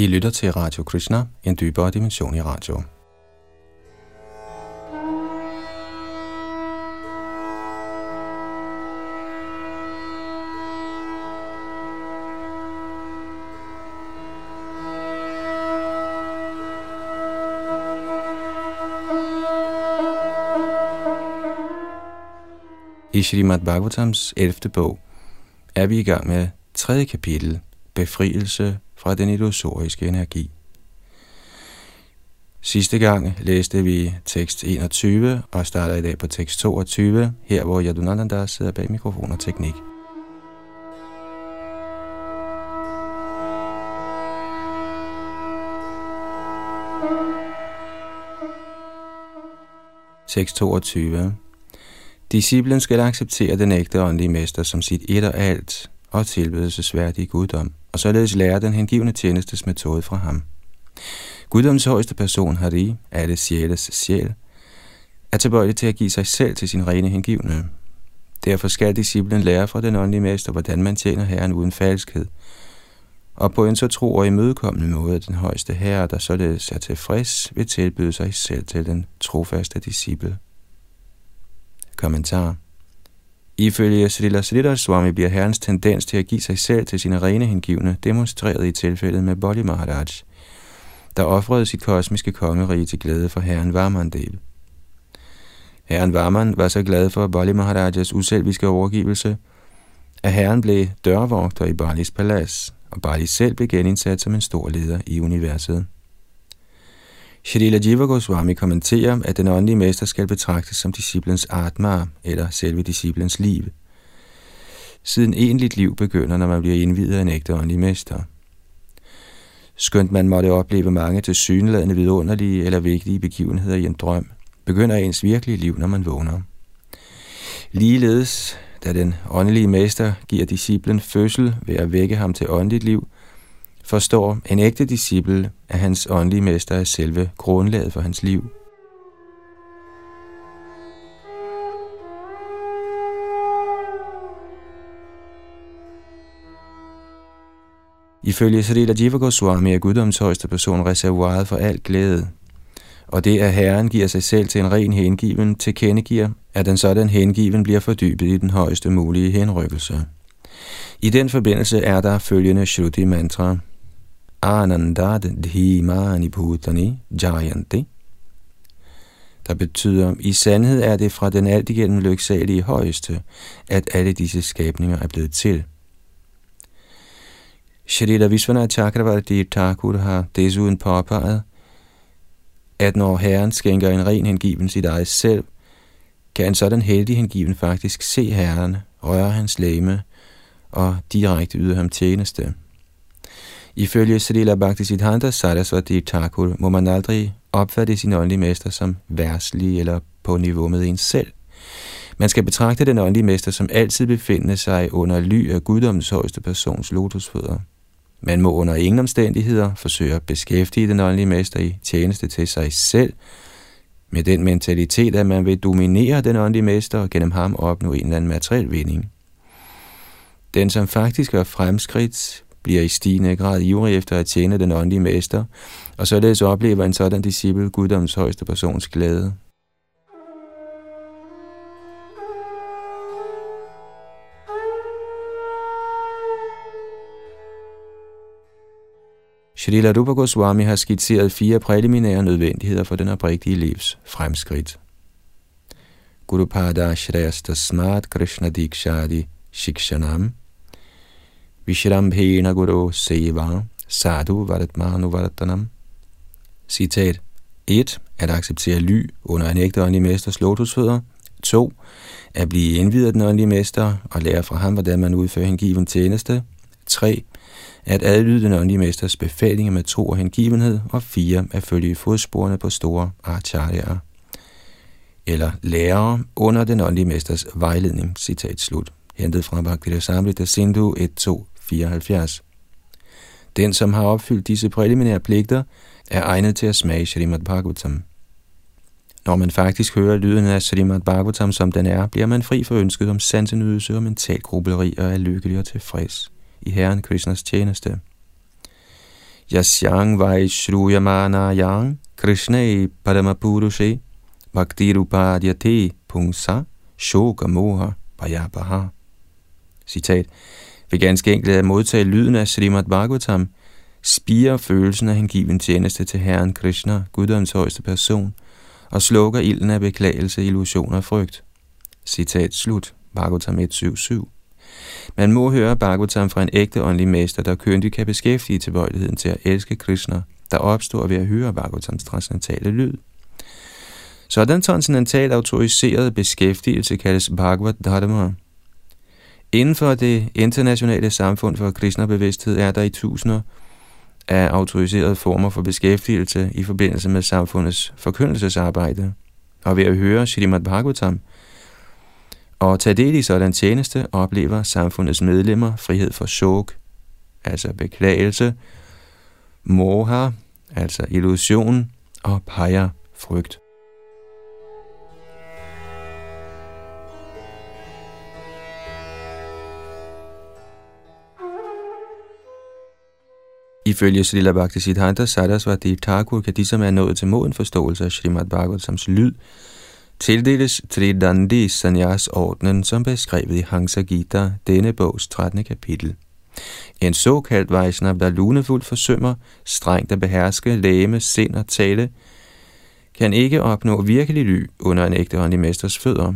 I lytter til Radio Krishna, en dybere dimension i radio. I Srimad Bhagavatams 11. bog er vi i gang med 3. kapitel, Befrielse fra den illusoriske energi. Sidste gang læste vi tekst 21 og starter i dag på tekst 22, her hvor Yadunananda sidder bag mikrofon og teknik. Tekst 22 Disciplen skal acceptere den ægte åndelige mester som sit et og alt og tilbedelsesværdige guddom, og således lære den hengivne tjenestes metode fra ham. Guddoms højeste person, Hari, alle sjæles sjæl, er tilbøjelig til at give sig selv til sin rene hengivne. Derfor skal disciplen lære fra den åndelige mester, hvordan man tjener Herren uden falskhed, og på en så tro og imødekommende måde, at den højeste herre, der således er tilfreds, vil tilbyde sig selv til den trofaste disciple. Kommentar Ifølge Srila Sridhar Swami bliver herrens tendens til at give sig selv til sine rene hengivne demonstreret i tilfældet med Bodhi Maharaj, der offrede sit kosmiske kongerige til glæde for herren Varmandel. Herren Varman var så glad for Bali Maharajas uselviske overgivelse, at herren blev dørvogter i Balis palads, og Bali selv blev genindsat som en stor leder i universet. Shrila Jiva Goswami kommenterer, at den åndelige mester skal betragtes som disciplens atma, eller selve disciplens liv. Siden egentligt liv begynder, når man bliver indvidet af en ægte åndelig mester. Skønt man måtte opleve mange til syneladende vidunderlige eller vigtige begivenheder i en drøm, begynder ens virkelige liv, når man vågner. Ligeledes, da den åndelige mester giver disciplen fødsel ved at vække ham til åndeligt liv – forstår en ægte disciple, at hans åndelige mester er selve grundlaget for hans liv. Ifølge Srila Jiva Goswami er guddoms højeste person reservoiret for al glæde, og det at Herren giver sig selv til en ren hengiven tilkendegiver, at den sådan hengiven bliver fordybet i den højeste mulige henrykkelse. I den forbindelse er der følgende Shruti mantra – anandad dhimani bhutani jayanti, der betyder, i sandhed er det fra den alt igennem lyksalige højeste, at alle disse skabninger er blevet til. Shrita Vishwanath Chakravarti Thakur har desuden påpeget, at når Herren skænker en ren hengiven sit eget selv, kan en sådan heldig hengiven faktisk se Herren, røre hans læme og direkte yde ham tjeneste. Ifølge Srila Bhaktisiddhanta Saraswati Thakur må man aldrig opfatte sin åndelige mester som værslig eller på niveau med en selv. Man skal betragte den åndelige mester som altid befindende sig under ly af guddommens højeste persons lotusfødder. Man må under ingen omstændigheder forsøge at beskæftige den åndelige mester i tjeneste til sig selv, med den mentalitet, at man vil dominere den åndelige mester og gennem ham opnå en eller anden materiel vinding. Den, som faktisk er fremskridt, bliver i stigende grad ivrig efter at tjene den åndelige mester, og således oplever en sådan disciple guddoms højeste persons glæde. Shrila Rupa Goswami har skitseret fire præliminære nødvendigheder for den oprigtige livs fremskridt. Gurupada Shreyasta Smart Krishna Dikshadi Shikshanam Vishrambhena Guru Seva Sadhu Varatmanu Varatanam. Citat 1. At acceptere ly under en ægte åndelig mesters lotusfødder. 2. At blive indvidet af den åndelige mester og lære fra ham, hvordan man udfører hengiven tjeneste. 3. At adlyde den åndelige mesters befalinger med tro og hengivenhed. Og 4. At følge fodsporene på store acharyaer eller lærere under den åndelige mesters vejledning. Citat slut. Hentet fra Bhaktivedanta Samrita Sindhu 1.2 74. Den, som har opfyldt disse preliminære pligter, er egnet til at smage Srimad Bhagavatam. Når man faktisk hører lyden af Srimad Bhagavatam, som den er, bliver man fri for ønsket om sansenydelse og mental grubleri og er lykkelig og tilfreds i Herren Krishnas tjeneste. Yasyang vai shruyamana yang Krishna paramapurushe bhaktirupadyate pungsa shoka moha bayabaha. Citat. Ved ganske enkelt at modtage lyden af Srimad Bhagavatam, spiger følelsen af hengiven tjeneste til Herren Krishna, Guddoms højeste person, og slukker ilden af beklagelse, illusion og frygt. Citat slut. Bhagavatam 1.7.7 Man må høre Bhagavatam fra en ægte åndelig mester, der køndigt kan beskæftige tilbøjeligheden til at elske Krishna, der opstår ved at høre Bhagavatams transcendentale lyd. Sådan transcendental autoriseret beskæftigelse kaldes Bhagavad Dharma. Inden for det internationale samfund for kristnerbevidsthed er der i tusinder af autoriserede former for beskæftigelse i forbindelse med samfundets forkyndelsesarbejde. Og ved at høre Srimad Bhagavatam og tage del i sådan tjeneste, oplever samfundets medlemmer frihed for shok, altså beklagelse, moha, altså illusion, og peger frygt. Ifølge Srila Bhakti Siddhanta Sarasvati Thakur kan de, som er nået til moden forståelse af Srimad Bhagavatams lyd, tildeles Tridandi Sanyas ordnen, som beskrevet i Hansa Gita, denne bogs 13. kapitel. En såkaldt Vaishnav, der lunefuldt forsømmer, strengt at beherske læme, sind og tale, kan ikke opnå virkelig ly under en ægte åndelig mesters fødder.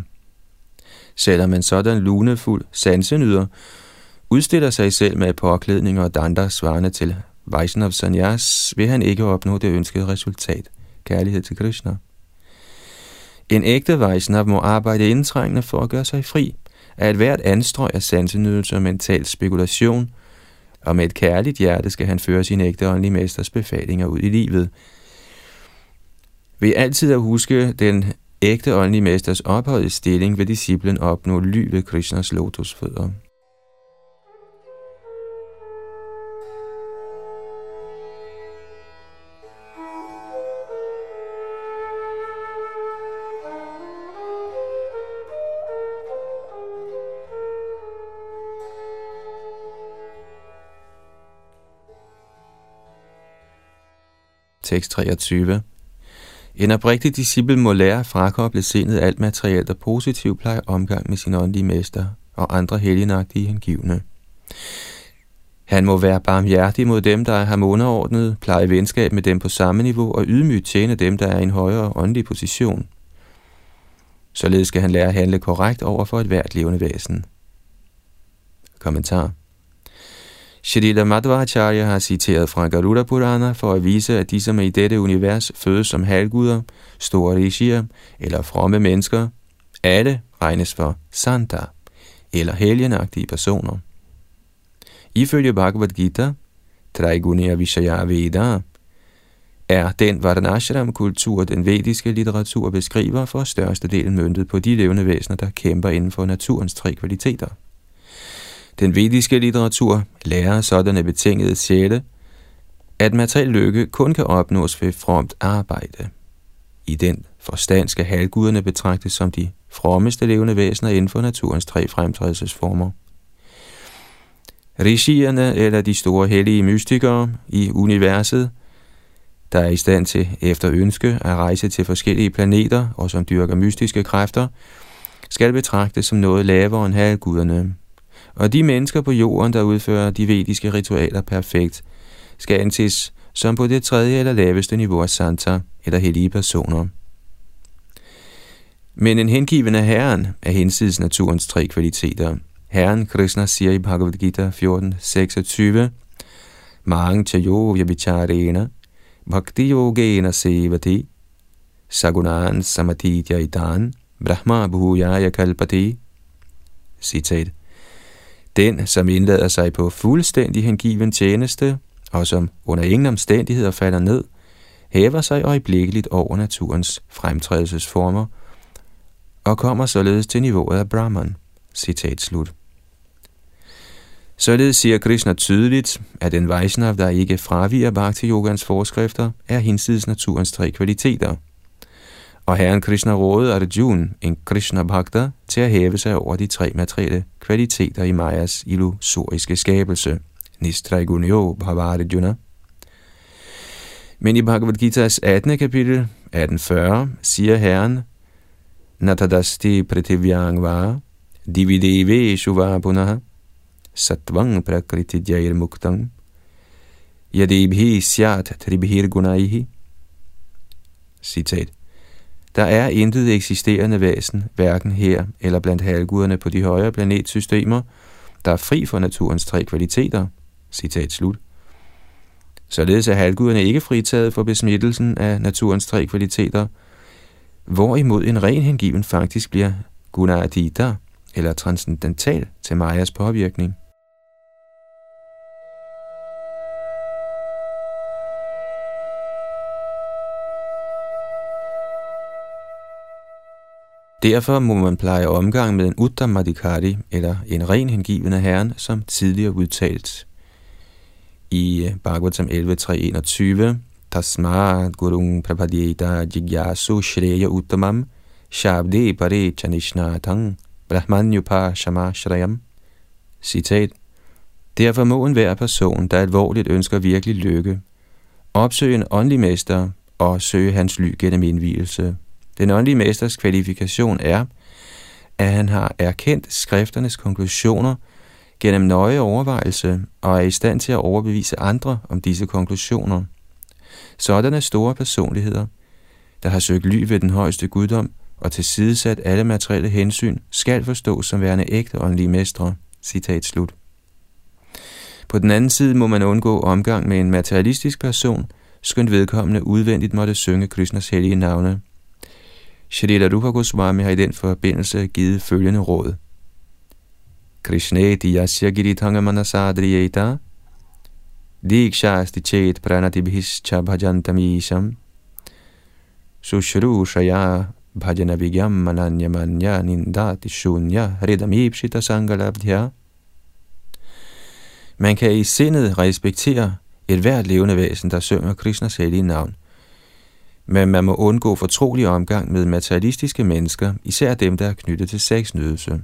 Selvom en sådan lunefuld sansenyder udstiller sig selv med påklædninger og dander svarende til Vaishnav Sanyas, vil han ikke opnå det ønskede resultat, kærlighed til Krishna. En ægte Vaishnav må arbejde indtrængende for at gøre sig fri af et hvert anstrøg af sansenydelse og mental spekulation, og med et kærligt hjerte skal han føre sin ægte åndelige mesters befalinger ud i livet. Ved altid at huske den ægte åndelige mesters ophøjede stilling, vil disciplen opnå ly ved Krishnas lotusfødder. Tekst 23. En oprigtig disciple må lære at frakoble sindet alt materielt og positivt pleje omgang med sin åndelige mester og andre helgenagtige hengivne. Han må være barmhjertig mod dem, der er ham underordnet, pleje venskab med dem på samme niveau og ydmygt tjene dem, der er i en højere åndelig position. Således skal han lære at handle korrekt over for et hvert levende væsen. Kommentar Shrila Madhvacharya har citeret fra Garuda Purana for at vise, at de, som er i dette univers fødes som halvguder, store rishier eller fromme mennesker, alle regnes for santa, eller helgenagtige personer. Ifølge Bhagavad Gita, Traigunya Vishaya Veda, er den Varnashram-kultur, den vediske litteratur beskriver for størstedelen møntet på de levende væsener, der kæmper inden for naturens tre kvaliteter – den vediske litteratur lærer sådanne betingede sjæle, at materiel lykke kun kan opnås ved fromt arbejde. I den forstand skal halvguderne betragtes som de frommeste levende væsener inden for naturens tre fremtrædelsesformer. Rishierne, eller de store hellige mystikere i universet, der er i stand til efter ønske at rejse til forskellige planeter og som dyrker mystiske kræfter, skal betragtes som noget lavere end halvguderne, og de mennesker på jorden, der udfører de vediske ritualer perfekt, skal anses som på det tredje eller laveste niveau af santa eller hellige personer. Men en hengivende herren er hensides naturens tre kvaliteter. Herren Krishna siger i Bhagavad Gita 14, 26, Mang chayo vyabicharena, bhakti yogena sevati, sagunan samatidya idan, brahma bhujaya kalpati. Citat. Den, som indlader sig på fuldstændig hengiven tjeneste, og som under ingen omstændigheder falder ned, hæver sig øjeblikkeligt over naturens fremtrædelsesformer, og kommer således til niveauet af Brahman. Citat slut. Således siger Krishna tydeligt, at en Vaishnav, der ikke fraviger Bhakti Yogans forskrifter, er hinsides naturens tre kvaliteter – og herren Krishna rådede Arjuna, en Krishna Bhakta, til at hæve sig over de tre materielle kvaliteter i Mayas illusoriske skabelse. Nistraigunyo Bhavarajuna. Men i Bhagavad Gita's 18. kapitel, 1840, siger Herren, Natadasti prativyang va, divideve shuva punaha, satvang prakriti jair muktang, yadibhi syat tribhir gunaihi. Citat. Der er intet eksisterende væsen, hverken her eller blandt halvguderne på de højere planetsystemer, der er fri for naturens tre kvaliteter. Citat slut. Således er halvguderne ikke fritaget for besmittelsen af naturens tre kvaliteter, hvorimod en ren hengiven faktisk bliver gunadita, eller transcendental til Majas påvirkning. Derfor må man pleje omgang med en Uttamadikari, eller en ren hengiven af Herren, som tidligere udtalt i øh, Bhagavatam 11.3.21. Tasma gurung prapadyeta jigyasu shreya uttamam shabde pare chanishnathang brahmanyupa shama shrayam. Citat. Derfor må hver person, der alvorligt ønsker virkelig lykke, opsøge en åndelig mester og søge hans ly gennem indvielse. Den åndelige mesters kvalifikation er, at han har erkendt skrifternes konklusioner gennem nøje overvejelse og er i stand til at overbevise andre om disse konklusioner. Sådanne store personligheder, der har søgt ly ved den højeste guddom og tilsidesat alle materielle hensyn, skal forstås som værende ægte åndelige mestre. Citat slut. På den anden side må man undgå omgang med en materialistisk person, skønt vedkommende udvendigt måtte synge Krishnas hellige navne. Shrila Rupa Goswami har i den forbindelse givet følgende råd. Krishneti yasya giritanga manasadriyeta dikshasti chet pranatibhis bhajantam isham shaya bhajana vigyam mananya manya nindati shunya ipshita sangalabdhya Man kan i sindet respektere et hvert levende væsen, der synger Krishnas hellige navn, men man må undgå fortrolig omgang med materialistiske mennesker, især dem, der er knyttet til sexnydelse.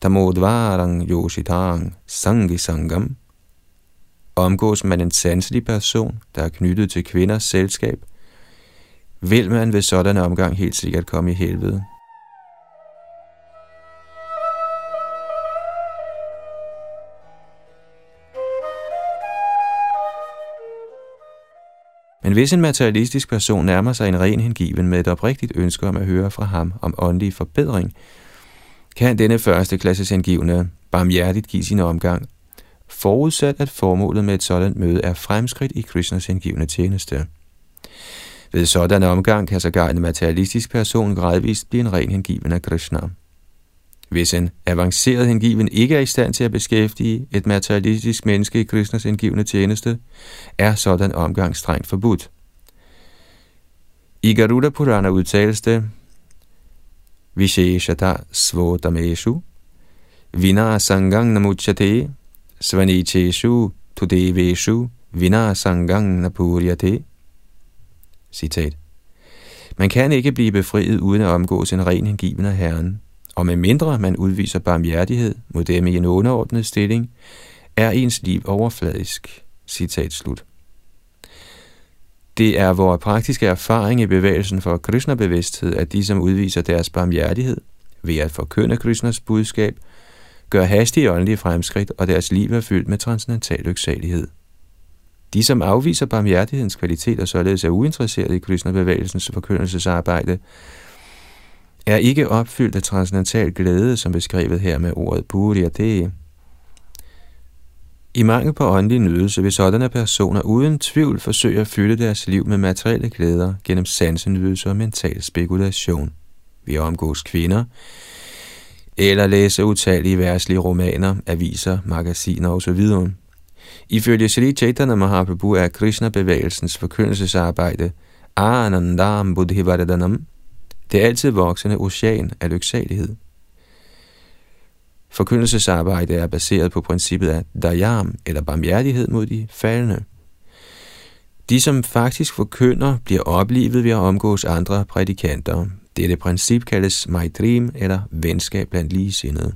Tamodvarang yoshitang sangi sangam. Omgås man en sanselig person, der er knyttet til kvinders selskab, vil man ved sådan omgang helt sikkert komme i helvede. Men hvis en materialistisk person nærmer sig en ren hengiven med et oprigtigt ønske om at høre fra ham om åndelig forbedring, kan denne første klasses hengivne barmhjertigt give sin omgang, forudsat at formålet med et sådan møde er fremskridt i Krishnas hengivne tjeneste. Ved sådan omgang kan sågar en materialistisk person gradvist blive en ren hengiven af Krishna. Hvis en avanceret hengiven ikke er i stand til at beskæftige et materialistisk menneske i Krishnas hengivne tjeneste, er sådan omgang strengt forbudt. I Garuda Purana udtales det, Visheshata svotameshu, vina sangang namuchate, svanicheshu tudeveshu, vina sangang napuryate. Citat. Man kan ikke blive befriet uden at omgås en ren hengiven af Herren og med mindre man udviser barmhjertighed mod dem i en underordnet stilling, er ens liv overfladisk. Citat slut. Det er vores praktiske erfaring i bevægelsen for Krishna-bevidsthed, at de, som udviser deres barmhjertighed ved at forkynde Krishnas budskab, gør hastige åndelige fremskridt, og deres liv er fyldt med transcendental lyksalighed. De, som afviser barmhjertighedens kvalitet og således er uinteresserede i Krishna-bevægelsens forkyndelsesarbejde, er ikke opfyldt af transcendental glæde, som beskrevet her med ordet Puriyate. I mangel på åndelig nydelse vil sådanne personer uden tvivl forsøge at fylde deres liv med materielle glæder gennem sansenydelse og mental spekulation. Vi omgås kvinder, eller læse utallige værtslige romaner, aviser, magasiner osv. Ifølge Sri Chaitanya Mahaprabhu er Krishna-bevægelsens forkyndelsesarbejde Anandam Buddhivaradanam det er altid voksende ocean af lyksalighed. Forkyndelsesarbejde er baseret på princippet af dayam, eller barmhjertighed mod de faldende. De, som faktisk forkynder, bliver oplivet ved at omgås andre prædikanter. Dette princip kaldes maitrim, eller venskab blandt ligesindede.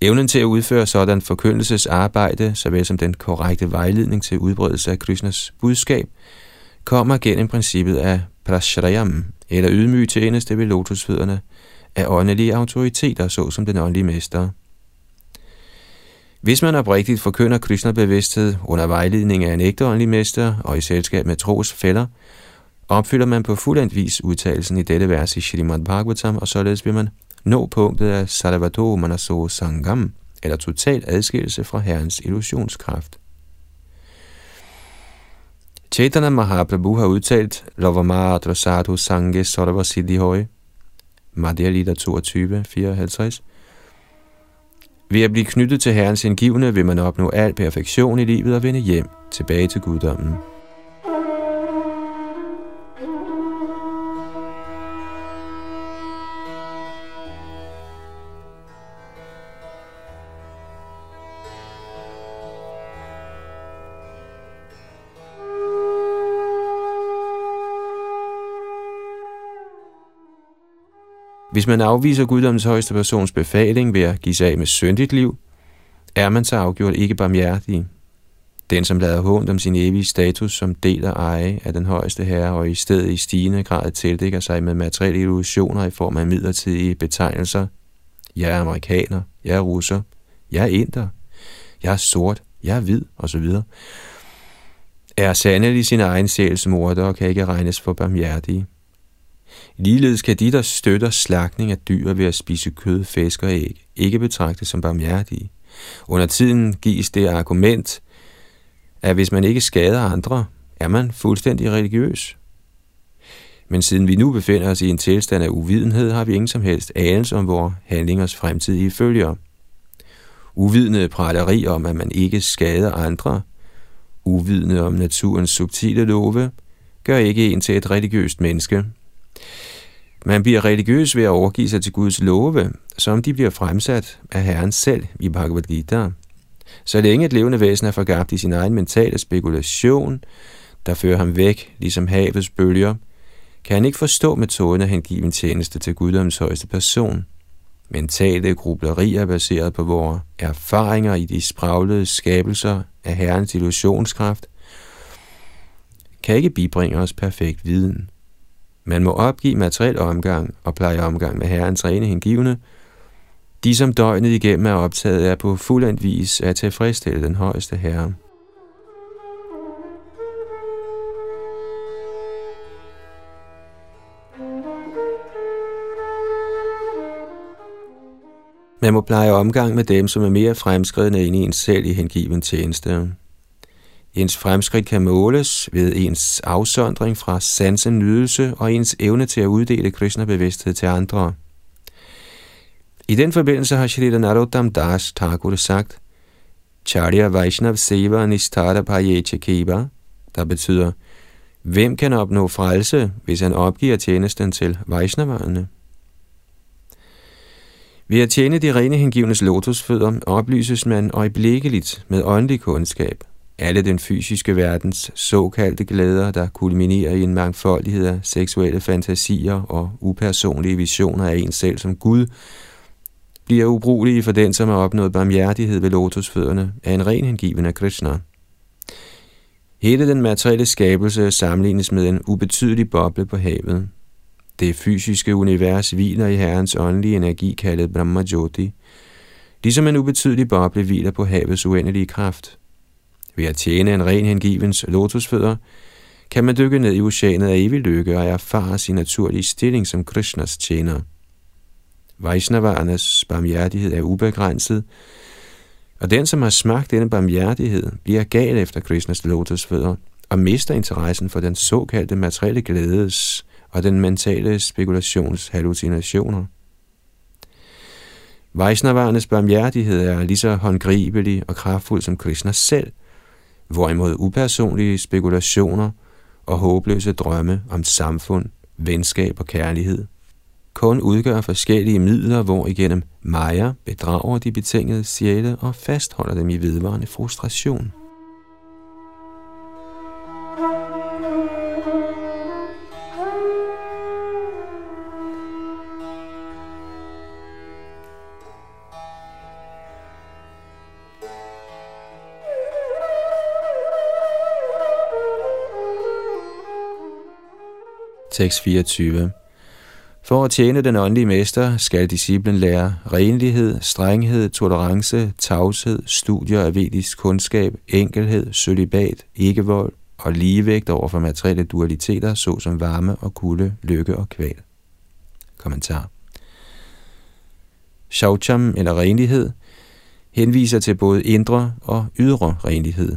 Evnen til at udføre sådan forkyndelsesarbejde, såvel som den korrekte vejledning til udbredelse af Krishnas budskab, kommer gennem princippet af prashrayam, eller ydmyg tjeneste ved lotusfødderne, af åndelige autoriteter, såsom den åndelige mester. Hvis man oprigtigt forkynder Krishna-bevidsthed under vejledning af en ægte åndelig mester og i selskab med tros fælder, opfylder man på fuldendt vis udtalelsen i dette vers i Shrimad Bhagavatam, og således vil man nå punktet af Sarvado Manaso Sangam, eller total adskillelse fra Herrens illusionskraft. Chaitanya Mahaprabhu har udtalt Lavamatra Sadhu Sange Sarva Siddhihoi, Madhya Lita 22, 54. Ved at blive knyttet til Herrens indgivende vil man opnå al perfektion i livet og vende hjem tilbage til guddommen. Hvis man afviser guddommens højeste persons befaling ved at give sig af med syndigt liv, er man så afgjort ikke barmhjertig. Den, som lader hånd om sin evige status som del og eje af den højeste herre, og i stedet i stigende grad tildækker sig med materielle illusioner i form af midlertidige betegnelser. Jeg er amerikaner, jeg er russer, jeg er inder, jeg er sort, jeg er hvid, osv. Er sandelig sin egen sjæls morder og kan ikke regnes for barmhjertige. Ligeledes kan de, der støtter slagtning af dyr ved at spise kød, fisk og æg, ikke betragtes som barmhjertige. Under tiden gives det argument, at hvis man ikke skader andre, er man fuldstændig religiøs. Men siden vi nu befinder os i en tilstand af uvidenhed, har vi ingen som helst anelse om vores handlingers fremtidige følger. Uvidende praleri om, at man ikke skader andre, uvidende om naturens subtile love, gør ikke en til et religiøst menneske, man bliver religiøs ved at overgive sig til Guds love, som de bliver fremsat af Herren selv i Bhagavad Gita. Så længe et levende væsen er forgabt i sin egen mentale spekulation, der fører ham væk, ligesom havets bølger, kan han ikke forstå metoden af hengiven tjeneste til guddoms højeste person. Mentale grublerier baseret på vores erfaringer i de spraglede skabelser af Herrens illusionskraft, kan ikke bibringe os perfekt viden. Man må opgive materiel omgang og pleje omgang med Herrens rene hengivne. De, som døgnet igennem er optaget, er på fuldendt vis at tilfredsstille den højeste Herre. Man må pleje omgang med dem, som er mere fremskridende end en selv i hengiven tjeneste. Ens fremskridt kan måles ved ens afsondring fra sansen nydelse og ens evne til at uddele Krishna-bevidsthed til andre. I den forbindelse har Shrita Narottam Das Thakur sagt, Charya Vaishnav Seva Nistara Payecha Kiba, der betyder, hvem kan opnå frelse, hvis han opgiver tjenesten til Vaishnaverne? Ved at tjene de rene hengivnes lotusfødder oplyses man øjeblikkeligt med åndelig kundskab – alle den fysiske verdens såkaldte glæder, der kulminerer i en mangfoldighed af seksuelle fantasier og upersonlige visioner af en selv som Gud, bliver ubrugelige for den, som har opnået barmhjertighed ved lotusfødderne af en ren hengiven af Krishna. Hele den materielle skabelse sammenlignes med en ubetydelig boble på havet. Det fysiske univers hviler i Herrens åndelige energi kaldet Brahma Jyoti, ligesom en ubetydelig boble hviler på havets uendelige kraft – ved at tjene en ren hengivens lotusfødder, kan man dykke ned i oceanet af evig lykke og erfare sin naturlige stilling som Krishnas tjener. Vaishnavarnes barmhjertighed er ubegrænset, og den, som har smagt denne barmhjertighed, bliver gal efter Krishnas lotusfødder og mister interessen for den såkaldte materielle glædes og den mentale spekulations hallucinationer. Vaishnavarnes barmhjertighed er lige så håndgribelig og kraftfuld som Krishna selv, hvorimod upersonlige spekulationer og håbløse drømme om samfund, venskab og kærlighed kun udgør forskellige midler, hvor igennem Maja bedrager de betingede sjæle og fastholder dem i vedvarende frustration. Tekst 24 For at tjene den åndelige mester, skal disciplen lære renlighed, strenghed, tolerance, tavshed, studier af vedisk kundskab, enkelhed, sølibat, ikkevold og ligevægt over for materielle dualiteter, såsom varme og kulde, lykke og kval. Kommentar Shaucham eller renlighed henviser til både indre og ydre renlighed.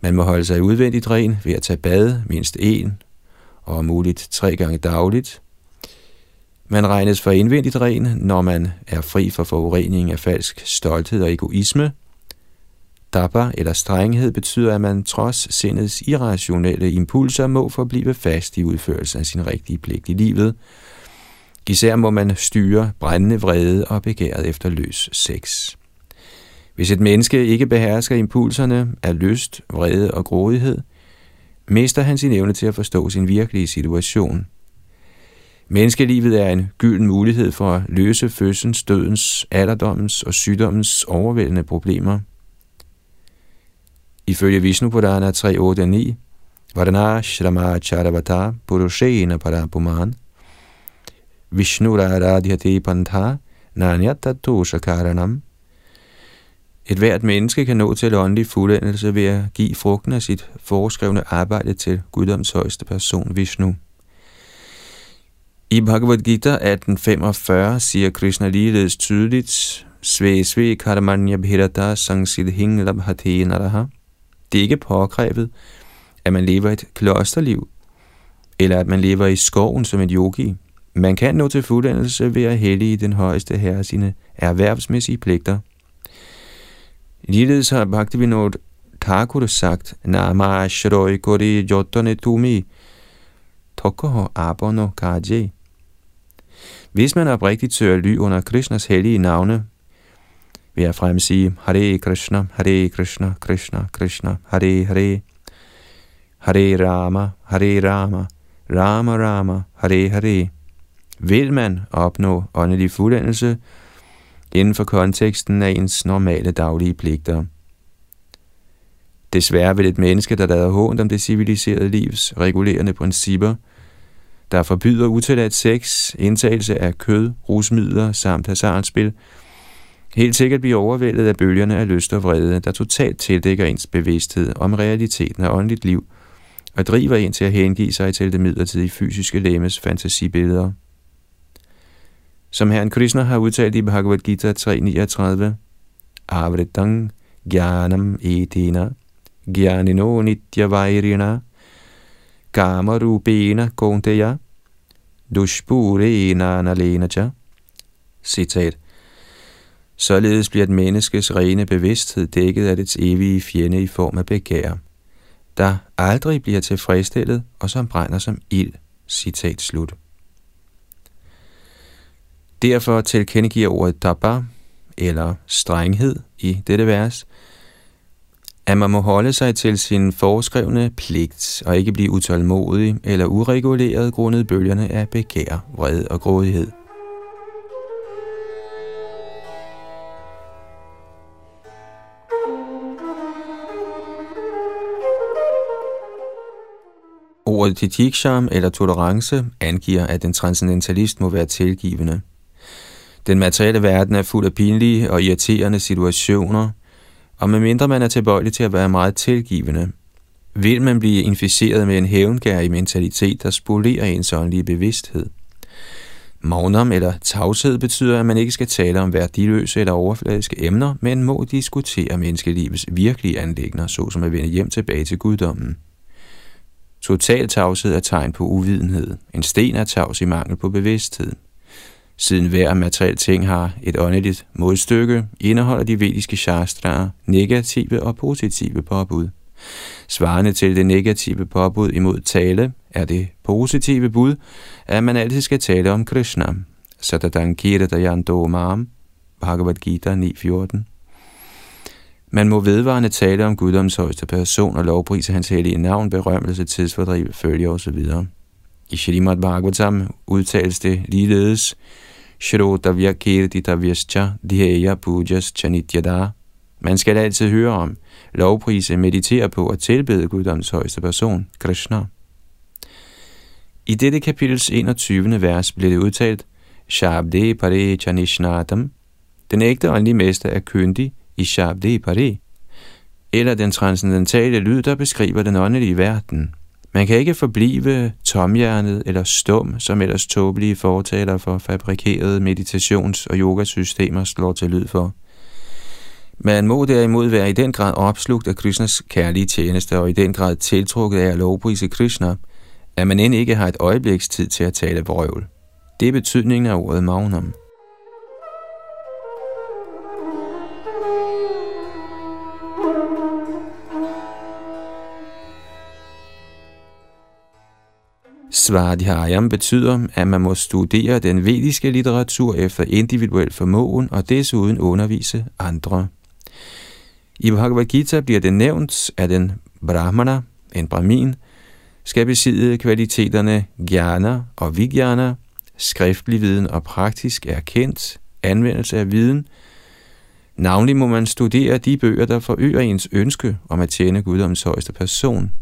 Man må holde sig udvendigt ren ved at tage bad mindst en og om muligt tre gange dagligt. Man regnes for indvendigt ren, når man er fri for forurening af falsk stolthed og egoisme. Dapper eller strenghed betyder, at man trods sindets irrationelle impulser må forblive fast i udførelsen af sin rigtige pligt i livet. Især må man styre brændende vrede og begæret efter løs sex. Hvis et menneske ikke behersker impulserne af lyst, vrede og grådighed, mister han sin evne til at forstå sin virkelige situation. Menneskelivet er en gylden mulighed for at løse fødsens, dødens, alderdommens og sygdommens overvældende problemer. Ifølge Vishnu Purana 3.8.9, Vardana Shrama Charavata Purushena Parapuman, Vishnu Radhyate Pantha Nanyata Tosha Karanam, et hvert menneske kan nå til åndelig fuldendelse ved at give frugten af sit foreskrevne arbejde til Guddoms højeste person, Vishnu. I Bhagavad Gita 18.45 siger Krishna ligeledes tydeligt, Sve sve karamanya bhirata sangsidhing labhate naraha. Det er ikke påkrævet, at man lever et klosterliv, eller at man lever i skoven som et yogi. Man kan nå til fuldendelse ved at hellige den højeste herre sine erhvervsmæssige pligter – Ligeledes har Bhaktivinoda Thakur sagt, Nama Shroi Kori Jotone Tumi, Tokoho Abono Kaje. Hvis man oprigtigt søger ly under Krishnas hellige navne, vil jeg fremsige Hare Krishna, Hare Krishna, Krishna Krishna, Hare Hare, Hare Rama, Hare Rama, Rama Rama, Hare Hare. Vil man opnå åndelig fuldendelse, inden for konteksten af ens normale daglige pligter. Desværre vil et menneske, der lader hånd om det civiliserede livs regulerende principper, der forbyder utilladt sex, indtagelse af kød, rusmidler samt hasardspil, helt sikkert blive overvældet af bølgerne af lyst og vrede, der totalt tildækker ens bevidsthed om realiteten af åndeligt liv, og driver en til at hengive sig til det midlertidige fysiske læmes fantasibilleder. Som herren Krishna har udtalt i Bhagavad Gita 3.39, Avritang Gyanam Etina Gyanino Nityavairina Kamarubena Konteya Dushpurena Nalenacha Citat Således bliver et menneskes rene bevidsthed dækket af dets evige fjende i form af begær, der aldrig bliver tilfredsstillet og som brænder som ild. Citat slut. Derfor tilkendegiver ordet daba, eller strenghed i dette vers, at man må holde sig til sin foreskrevne pligt og ikke blive utålmodig eller ureguleret grundet bølgerne af begær, vrede og grådighed. Ordet titiksham eller tolerance angiver, at en transcendentalist må være tilgivende – den materielle verden er fuld af pinlige og irriterende situationer, og medmindre man er tilbøjelig til at være meget tilgivende, vil man blive inficeret med en hævngærig mentalitet, der spolerer ens åndelige bevidsthed. Magnum eller tavshed betyder, at man ikke skal tale om værdiløse eller overfladiske emner, men må diskutere menneskelivets virkelige anlægner, såsom at vende hjem tilbage til guddommen. Total tavshed er tegn på uvidenhed. En sten er tavs i mangel på bevidsthed. Siden hver materiel ting har et åndeligt modstykke, indeholder de vediske shastraer negative og positive påbud. Svarende til det negative påbud imod tale er det positive bud, at man altid skal tale om Krishna. Satadan Kirtayanto Mam, Bhagavad Gita 9.14. Man må vedvarende tale om Guddoms højeste person og lovprise hans hellige navn, berømmelse, tidsfordriv, følge osv. I Shrimad Bhagavatam udtales det ligeledes, Shrotavya kirtitavyascha dhyaya pujas chanityada. Man skal altid høre om, lovprise, meditere på og tilbede Guddoms højeste person, Krishna. I dette kapitels 21. vers blev det udtalt, Shabde Pare Chanishnatam, den ægte åndelige mester er kyndig i Shabde Pare, eller den transcendentale lyd, der beskriver den åndelige verden. Man kan ikke forblive tomhjernet eller stum, som ellers tåbelige fortaler for fabrikerede meditations- og yogasystemer slår til lyd for. Man må derimod være i den grad opslugt af Krishnas kærlige tjeneste og i den grad tiltrukket af at lovprise Krishna, at man end ikke har et øjebliks tid til at tale vrøvl. Det er betydningen af ordet magnum. Svadhyayam betyder, at man må studere den vediske litteratur efter individuel formåen og desuden undervise andre. I Bhagavad Gita bliver det nævnt, at en brahmana, en brahmin, skal besidde kvaliteterne jnana og vijnana, skriftlig viden og praktisk erkendt anvendelse af viden. Navnlig må man studere de bøger, der forøger ens ønske om at tjene guddoms højeste person.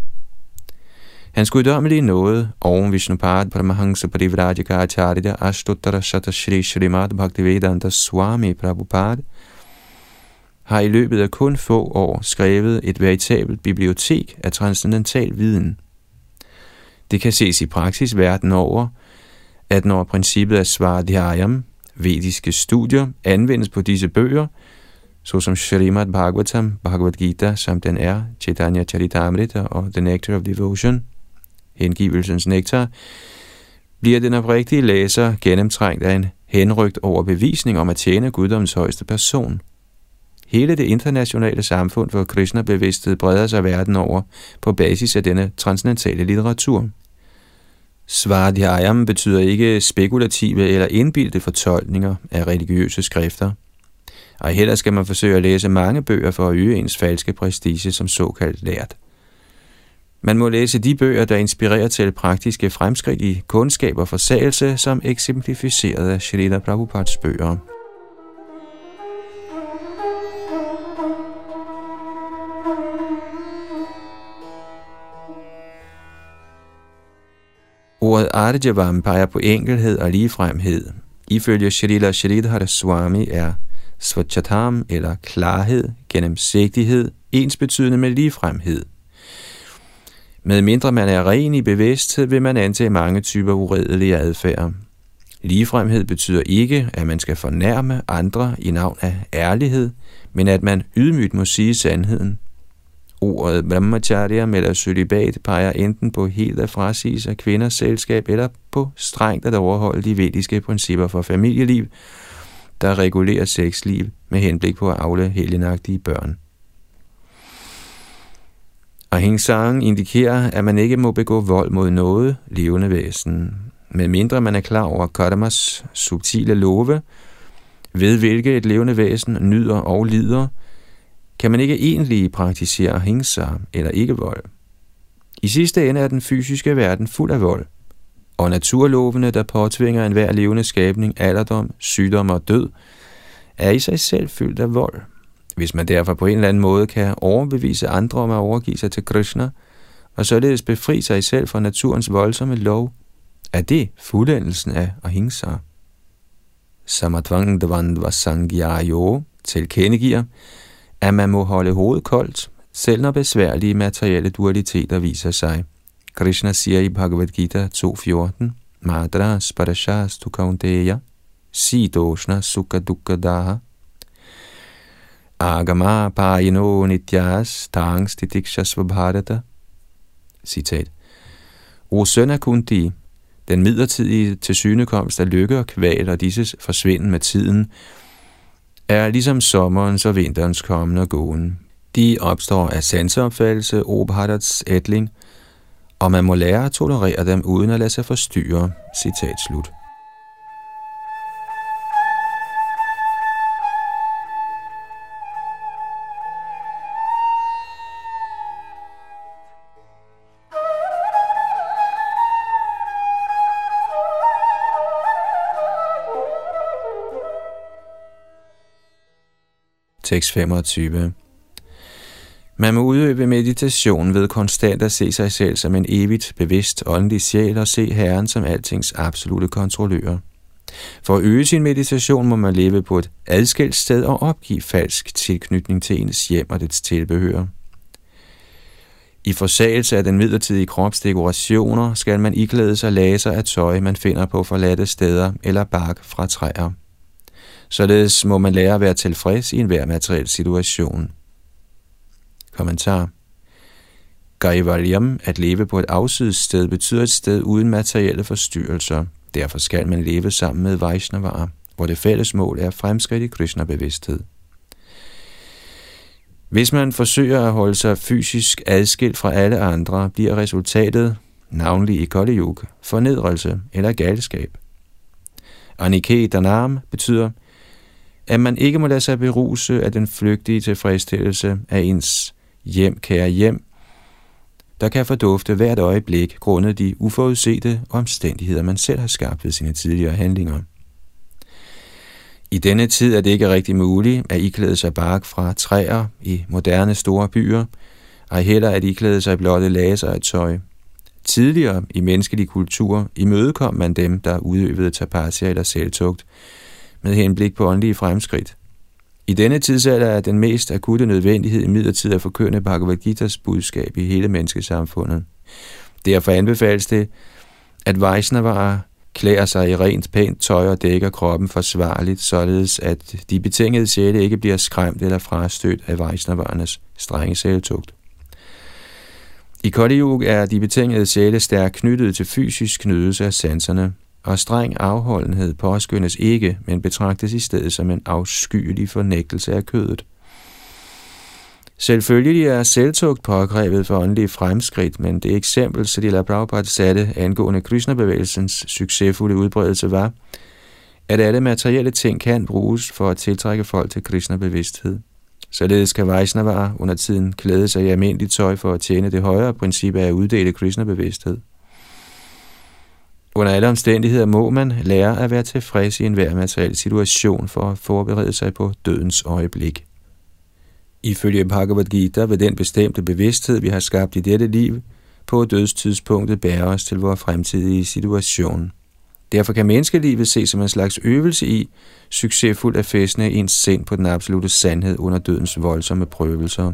Hans guddommelige nåde, Om Vishnupad Paramahansa Parivraja Acharya Ashtottara Shata Shri Srimad Bhaktivedanta Swami Prabhupada, har i løbet af kun få år skrevet et veritabelt bibliotek af transcendental viden. Det kan ses i praksis verden over, at når princippet af Svadhyayam, vediske studier, anvendes på disse bøger, såsom Srimad Bhagavatam, Bhagavad Gita, samt den er Chaitanya Charitamrita og The Nectar of Devotion, hengivelsens nektar, bliver den oprigtige læser gennemtrængt af en henrygt over bevisning om at tjene guddoms højeste person – Hele det internationale samfund for kristne bevidsthed breder sig verden over på basis af denne transcendentale litteratur. Svadhyayam betyder ikke spekulative eller indbildte fortolkninger af religiøse skrifter. Og heller skal man forsøge at læse mange bøger for at øge ens falske prestige som såkaldt lært. Man må læse de bøger, der inspirerer til praktiske fremskridt i kundskab og forsagelse, som eksemplificeret af Shrita Prabhupads bøger. Ordet Arjavam peger på enkelhed og ligefremhed. Ifølge Shrila Shridhara Swami er Svachatam eller klarhed, gennemsigtighed, ensbetydende med ligefremhed. Med mindre man er ren i bevidsthed, vil man antage mange typer uredelige adfærd. Ligefremhed betyder ikke, at man skal fornærme andre i navn af ærlighed, men at man ydmygt må sige sandheden. Ordet brahmacharya eller celibat peger enten på helt at frasige sig kvinders selskab eller på strengt at overholde de vediske principper for familieliv, der regulerer sexliv med henblik på at afle helgenagtige børn. Og sang indikerer, at man ikke må begå vold mod noget levende væsen, medmindre man er klar over Karmas subtile love, ved hvilke et levende væsen nyder og lider – kan man ikke egentlig praktisere hingsa eller ikke vold. I sidste ende er den fysiske verden fuld af vold, og naturlovene, der påtvinger enhver levende skabning alderdom, sygdom og død, er i sig selv fyldt af vold. Hvis man derfor på en eller anden måde kan overbevise andre om at overgive sig til Krishna, og således befri sig selv fra naturens voldsomme lov, er det fuldendelsen af ahimsa. Samatvang Dvandva Sangyayo tilkendegiver, at man må holde hovedet koldt, selv når besværlige materielle dualiteter viser sig. Krishna siger i Bhagavad Gita 2.14, Madras Parashas Tukaundeya, Sidoshna si sukha daha, agama payino nityas tangs tidiksha svabharata. Citat. O søn af Kunti, den midlertidige tilsynekomst af lykke og kval og disses forsvinden med tiden, er ligesom sommerens og vinterens kommende og gåen. De opstår af sanseopfattelse, Obhadats ætling, og man må lære at tolerere dem uden at lade sig forstyrre. Citat slut. Tekst 25. Man må udøve meditation ved konstant at se sig selv som en evigt bevidst åndelig sjæl og se Herren som altings absolute kontrollør. For at øge sin meditation må man leve på et adskilt sted og opgive falsk tilknytning til ens hjem og dets tilbehør. I forsagelse af den midlertidige kropsdekorationer skal man iklæde sig laser af tøj, man finder på forladte steder eller bark fra træer. Således må man lære at være tilfreds i enhver materiel situation. Kommentar Gaivalyam, at leve på et afsides sted, betyder et sted uden materielle forstyrrelser. Derfor skal man leve sammen med Vaishnavara, hvor det fælles mål er fremskridt i Krishna-bevidsthed. Hvis man forsøger at holde sig fysisk adskilt fra alle andre, bliver resultatet, navnlig i Kali Yuga, fornedrelse eller galskab. Danam betyder, at man ikke må lade sig beruse af den flygtige tilfredsstillelse af ens hjem, kære hjem, der kan fordufte hvert øjeblik grundet de uforudsete omstændigheder, man selv har skabt ved sine tidligere handlinger. I denne tid er det ikke rigtig muligt at iklæde sig bark fra træer i moderne store byer, ej heller at iklæde sig blotte laser af tøj. Tidligere i menneskelig kultur imødekom man dem, der udøvede tapasya eller selvtugt, med henblik på åndelige fremskridt. I denne tidsalder er den mest akutte nødvendighed i midlertid at forkynde Bhagavad Gita's budskab i hele menneskesamfundet. Derfor anbefales det, at Vaisnavarer klæder sig i rent pænt tøj og dækker kroppen forsvarligt, således at de betingede sjæle ikke bliver skræmt eller frastødt af Vaisnavarernes strenge selvtugt. I Kali er de betingede sjæle stærkt knyttet til fysisk knydelse af sanserne, og streng afholdenhed påskyndes ikke, men betragtes i stedet som en afskyelig fornægtelse af kødet. Selvfølgelig er selvtugt pågrebet for åndelige fremskridt, men det eksempel, Sadila Prabhupada satte angående Krishna-bevægelsens succesfulde udbredelse var, at alle materielle ting kan bruges for at tiltrække folk til Krishna-bevidsthed. Således kan Vaishnava under tiden klæde sig i almindeligt tøj for at tjene det højere princip af at uddele Krishna-bevidsthed. Under alle omstændigheder må man lære at være tilfreds i enhver materiel situation for at forberede sig på dødens øjeblik. Ifølge Bhagavad Gita vil den bestemte bevidsthed, vi har skabt i dette liv, på dødstidspunktet bære os til vores fremtidige situation. Derfor kan menneskelivet ses som en slags øvelse i succesfuldt at fæstne ens sind på den absolute sandhed under dødens voldsomme prøvelser.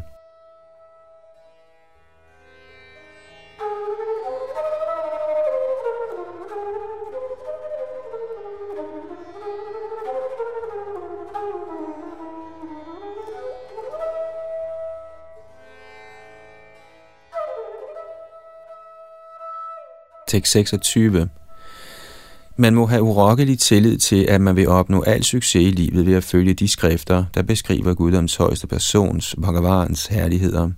Tekst 26. Man må have urokkelig tillid til, at man vil opnå al succes i livet ved at følge de skrifter, der beskriver Guddoms højeste persons, Bhagavans herligheder.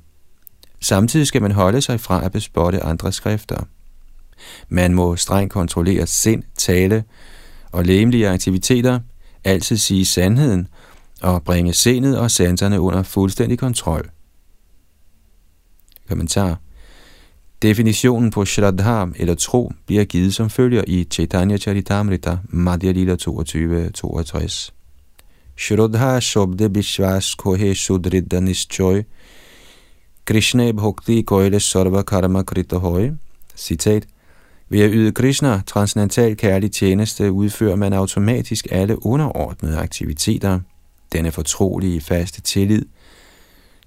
Samtidig skal man holde sig fra at bespotte andre skrifter. Man må strengt kontrollere sind, tale og læmelige aktiviteter, altid sige sandheden og bringe sindet og sanserne under fuldstændig kontrol. Kommentar Definitionen på Shraddha eller tro bliver givet som følger i Chaitanya Charitamrita, Madhya Lila 22-62. Shraddha Shobde Vishwas Kohe Sudridda Nischoy Krishna Bhakti Koile Sarva Karma Krita Hoy. Citat. Ved at yde Krishna transcendental kærlig tjeneste udfører man automatisk alle underordnede aktiviteter. Denne fortrolige faste tillid –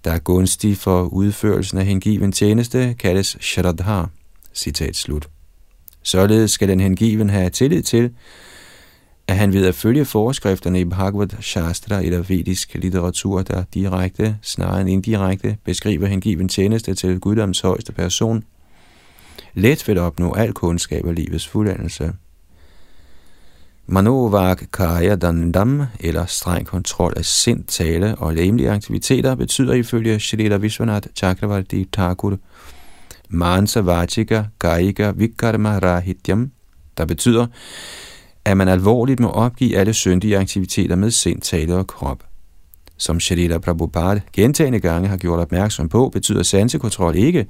der er gunstig for udførelsen af hengiven tjeneste, kaldes Shraddha. Citat slut. Således skal den hengiven have tillid til, at han ved at følge forskrifterne i Bhagavad Shastra eller vedisk litteratur, der direkte, snarere end indirekte, beskriver hengiven tjeneste til guddoms højeste person, let vil opnå al kundskab og livets fuldendelse. Manovak Kaya Dandam, eller streng kontrol af sind, tale og læmelige aktiviteter, betyder ifølge Shrita Vishwanath Chakravarti Thakur Mansa Vajika Gaika Vikarma Rahityam, der betyder, at man alvorligt må opgive alle syndige aktiviteter med sind, tale og krop. Som Shrita Prabhupada gentagende gange har gjort opmærksom på, betyder sansekontrol ikke,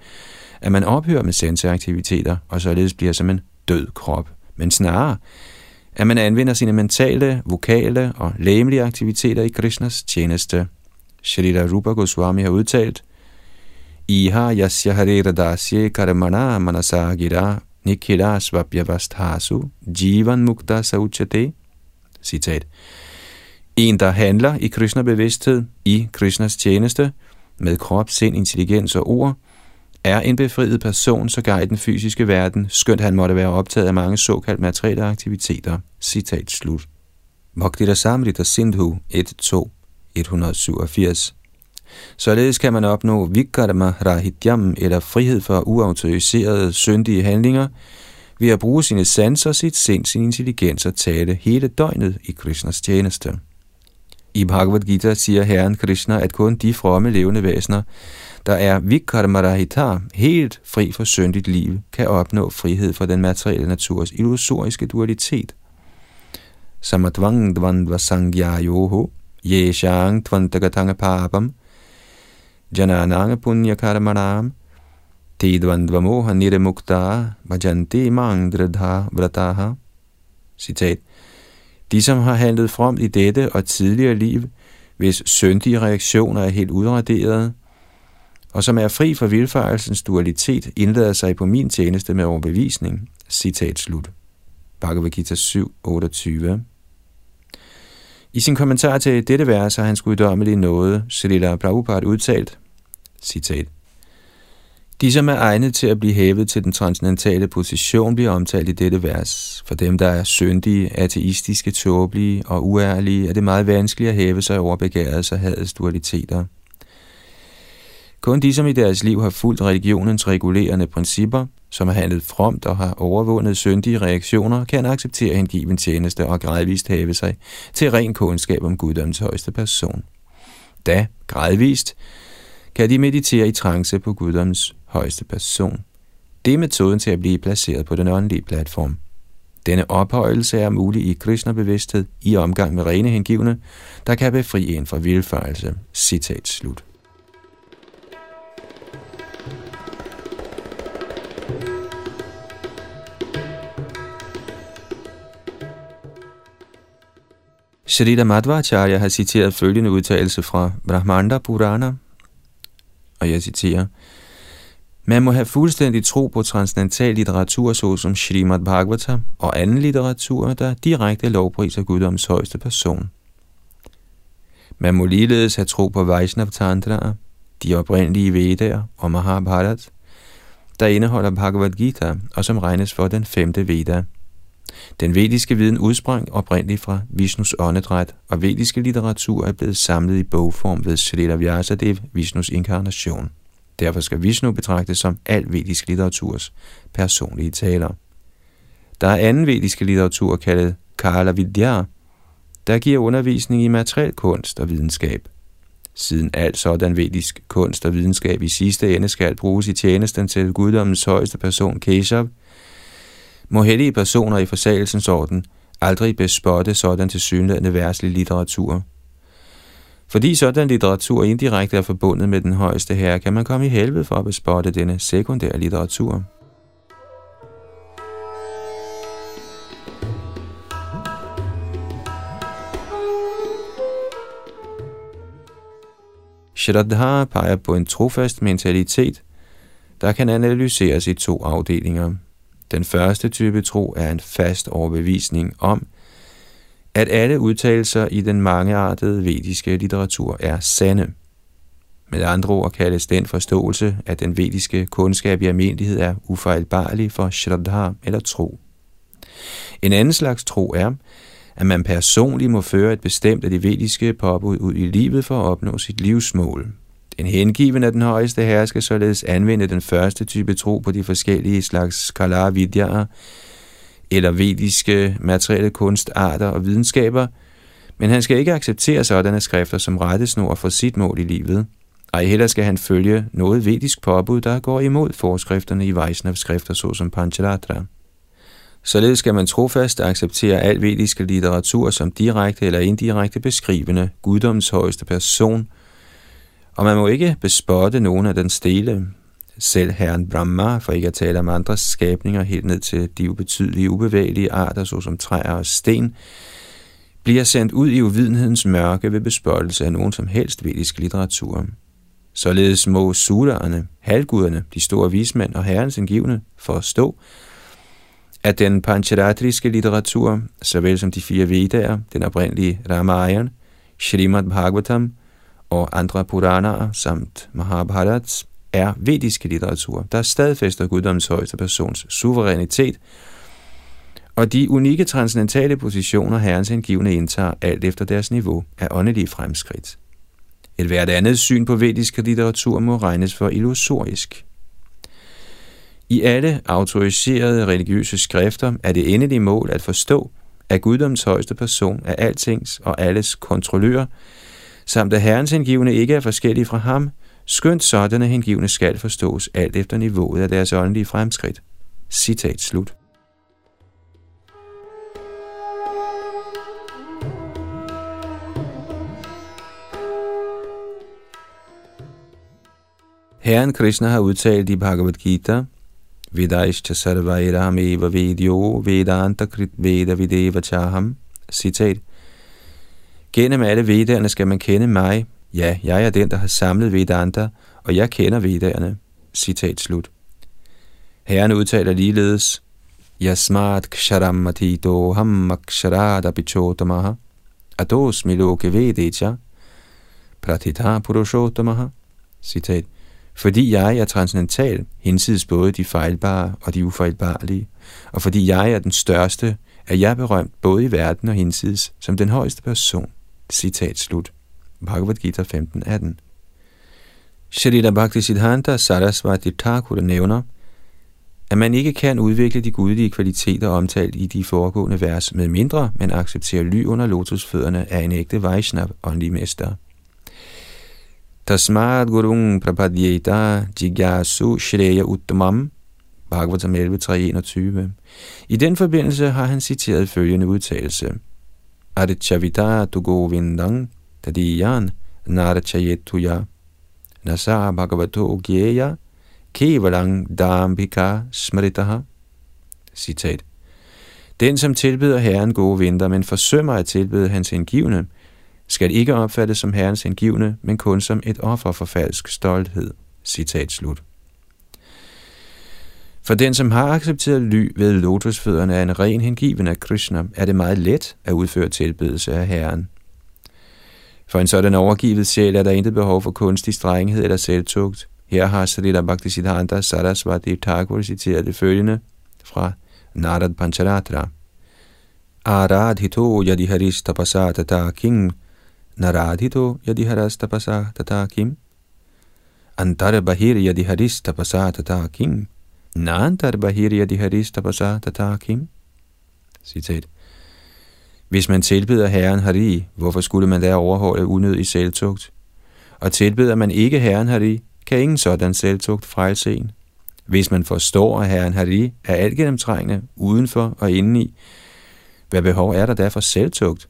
at man ophører med sanseaktiviteter og således bliver som en død krop, men snarere, at man anvender sine mentale, vokale og læmelige aktiviteter i Krishnas tjeneste. Shrita Rupa Goswami har udtalt, Iha yasya hariradasye karamana manasagira nikhila svabhyavasthasu jivan mukta sauchate. Citat. En, der handler i Krishna bevidsthed, i Krishnas tjeneste, med krop, sind, intelligens og ord, er en befriet person, sågar i den fysiske verden, skønt han måtte være optaget af mange såkaldt materielle aktiviteter. Citat slut. Bhaktita Samrita Sindhu 1.2 187 Således kan man opnå Vikarma Rahityam, eller frihed for uautoriserede, syndige handlinger, ved at bruge sine sanser, sit sind, sin intelligens og tale hele døgnet i Krishnas tjeneste. I Bhagavad Gita siger Herren Krishna, at kun de fromme levende væsener, der er vikarmarahita, helt fri for syndigt liv, kan opnå frihed fra den materielle naturs illusoriske dualitet. Samadvang dvandva yoho, yeshang dvandagatanga papam, janananga punya karmanam, te dvandva moha niremukta, bhajanti mangdradha vrataha. Citat. De, som har handlet frem i dette og tidligere liv, hvis syndige reaktioner er helt udraderede, og som er fri for vilfarelsens dualitet, indlader sig på min tjeneste med overbevisning. Citat slut. Bhagavad Gita 7, 28. I sin kommentar til dette vers har hans guddommelige nåde, Srila Prabhupada udtalt, citat, de, som er egnet til at blive hævet til den transcendentale position, bliver omtalt i dette vers. For dem, der er syndige, ateistiske, tåbelige og uærlige, er det meget vanskeligt at hæve sig over begærets og hadets dualiteter. Kun de, som i deres liv har fulgt religionens regulerende principper, som har handlet fromt og har overvundet syndige reaktioner, kan acceptere hengiven tjeneste og gradvist have sig til ren kundskab om guddoms højeste person. Da, gradvist, kan de meditere i trance på guddoms højeste person. Det er metoden til at blive placeret på den åndelige platform. Denne ophøjelse er mulig i Krishna-bevidsthed i omgang med rene hengivne, der kan befri en fra vildfarelse. Citat slut. Shrita Madhvacharya har citeret følgende udtalelse fra Brahmanda Purana, og jeg citerer, man må have fuldstændig tro på transcendental litteratur, såsom Srimad Bhagavatam og anden litteratur, der direkte lovpriser Guddoms højeste person. Man må ligeledes have tro på Vaishnav Tantra, de oprindelige Vedaer og Mahabharat, der indeholder Bhagavad Gita og som regnes for den femte Veda. Den vediske viden udsprang oprindeligt fra Vishnus åndedræt, og vediske litteratur er blevet samlet i bogform ved Srila Vyasadev, Vishnus inkarnation. Derfor skal Vishnu betragtes som al vedisk litteraturs personlige taler. Der er anden vediske litteratur kaldet Kala Vidya, der giver undervisning i materiel kunst og videnskab. Siden alt sådan vedisk kunst og videnskab i sidste ende skal bruges i tjenesten til guddommens højeste person Keshav, må hellige personer i forsagelsens orden aldrig bespotte sådan til synlædende værtslig litteratur. Fordi sådan litteratur indirekte er forbundet med den højeste herre, kan man komme i helvede for at bespotte denne sekundære litteratur. Shraddha peger på en trofast mentalitet, der kan analyseres i to afdelinger. Den første type tro er en fast overbevisning om, at alle udtalelser i den mangeartede vediske litteratur er sande. Med andre ord kaldes den forståelse, at den vediske kundskab i almindelighed er ufejlbarlig for shraddha eller tro. En anden slags tro er, at man personligt må føre et bestemt af de vediske påbud ud i livet for at opnå sit livsmål. Den hengiven af den højeste herre skal således anvende den første type tro på de forskellige slags kalavidyaer, eller vediske materielle kunstarter og videnskaber, men han skal ikke acceptere sådanne skrifter som rettesnor for sit mål i livet. Ej heller skal han følge noget vedisk påbud, der går imod forskrifterne i Vaisnav-skrifter såsom Pancharatra. Således skal man trofast acceptere al vedisk litteratur som direkte eller indirekte beskrivende guddoms højeste person, og man må ikke bespotte nogen af den stele, selv herren Brahma, for ikke at tale om andre skabninger helt ned til de ubetydelige, ubevægelige arter, såsom træer og sten, bliver sendt ud i uvidenhedens mørke ved bespottelse af nogen som helst vedisk litteratur. Således må sudderne, halvguderne, de store vismænd og herrens indgivende forstå, at den pancharatriske litteratur, såvel som de fire Vedaer, den oprindelige Ramayana, Srimad Bhagavatam og andre Puranaer samt Mahabharats, er vediske litteratur, der stadfæster guddommens højeste persons suverænitet, og de unikke transcendentale positioner herrens hengivne indtager alt efter deres niveau af åndelige fremskridt. Et hvert andet syn på vedisk litteratur må regnes for illusorisk. I alle autoriserede religiøse skrifter er det endelige mål at forstå, at guddoms højeste person er altings og alles kontrollør, samt at herrens hengivne ikke er forskellige fra ham, skønt sådanne hengivne skal forstås alt efter niveauet af deres åndelige fremskridt. Citat slut. Herren Krishna har udtalt i Bhagavad Gita, Vidaishcha sarvairam eva vedyo vedanta krit veda videva chaham. Citat. Gennem alle vedderne skal man kende mig. Ja, jeg er den, der har samlet Vedanta, og jeg kender vedderne. Citat slut. Herren udtaler ligeledes, Yasmat ksharam matito ham aksharada bichotamaha ados miloke vedecha pratita purushotamaha. Citat fordi jeg er transcendental, hinsides både de fejlbare og de ufejlbarlige, og fordi jeg er den største, er jeg berømt både i verden og hinsides som den højeste person. Citat slut. Bhagavad Gita 15.18 Shalila Bhakti Siddhanta Sarasvati Thakur nævner, at man ikke kan udvikle de gudelige kvaliteter omtalt i de foregående vers, med mindre man accepterer ly under lotusfødderne af en ægte Vaishnav åndelig mester. Tasmat Gurung Prapadyeta Jigyasu Shreya Uttamam, Bhagavatam 11.3.21. I den forbindelse har han citeret følgende udtalelse. Adichavita tu govindang tadiyan narachayetuya nasa bhagavato gyeya kevalang dambika smritaha. Citat. Den, som tilbyder Herren gode vinter, men forsømmer at tilbyde hans indgivende, skal ikke opfattes som herrens hengivne, men kun som et offer for falsk stolthed. Citat slut. For den, som har accepteret ly ved lotusfødderne af en ren hengiven af Krishna, er det meget let at udføre tilbedelse af Herren. For en sådan overgivet sjæl er der intet behov for kunstig strenghed eller selvtugt. Her har Srila Bhaktisiddhanta Sarasvati Thakur citeret det følgende fra Narad Pancharatra. Aradhito yadiharis tapasa tata kim, naradhito yadi haras tapasa tata kim? Antar bahir yadi haris tapasa tata kim? Nantar bahir yadi haris tapasa tata kim? Citat. Hvis man tilbeder Herren Hari, hvorfor skulle man da overholde unødig selvtugt? Og tilbeder man ikke Herren Hari, kan ingen sådan selvtugt frelse en. Hvis man forstår, at Herren Hari er alt gennemtrængende, udenfor og indeni, hvad behov er der da for selvtugt?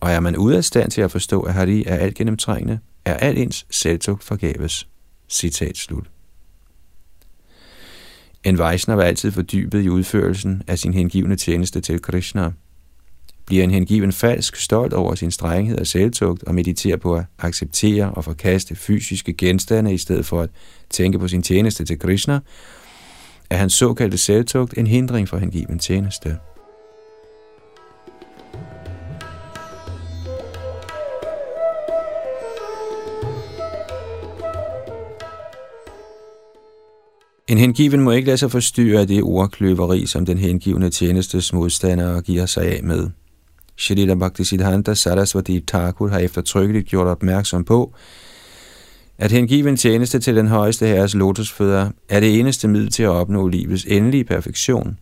Og er man ude af stand til at forstå, at Hari er alt gennemtrængende, er alt ens selvtugt forgæves. Citat slut. En Vaishnav er altid fordybet i udførelsen af sin hengivne tjeneste til Krishna. Bliver en hengiven falsk stolt over sin strenghed og selvtugt og mediterer på at acceptere og forkaste fysiske genstande i stedet for at tænke på sin tjeneste til Krishna, er hans såkaldte selvtugt en hindring for hengiven tjeneste. En hengiven må ikke lade sig forstyrre af det ordkløveri, som den hengivne tjenestes modstandere giver sig af med. Shalila Bhaktisiddhanta Saraswati Thakur har eftertrykkeligt gjort opmærksom på, at hengiven tjeneste til den højeste herres lotusfødder er det eneste middel til at opnå livets endelige perfektion.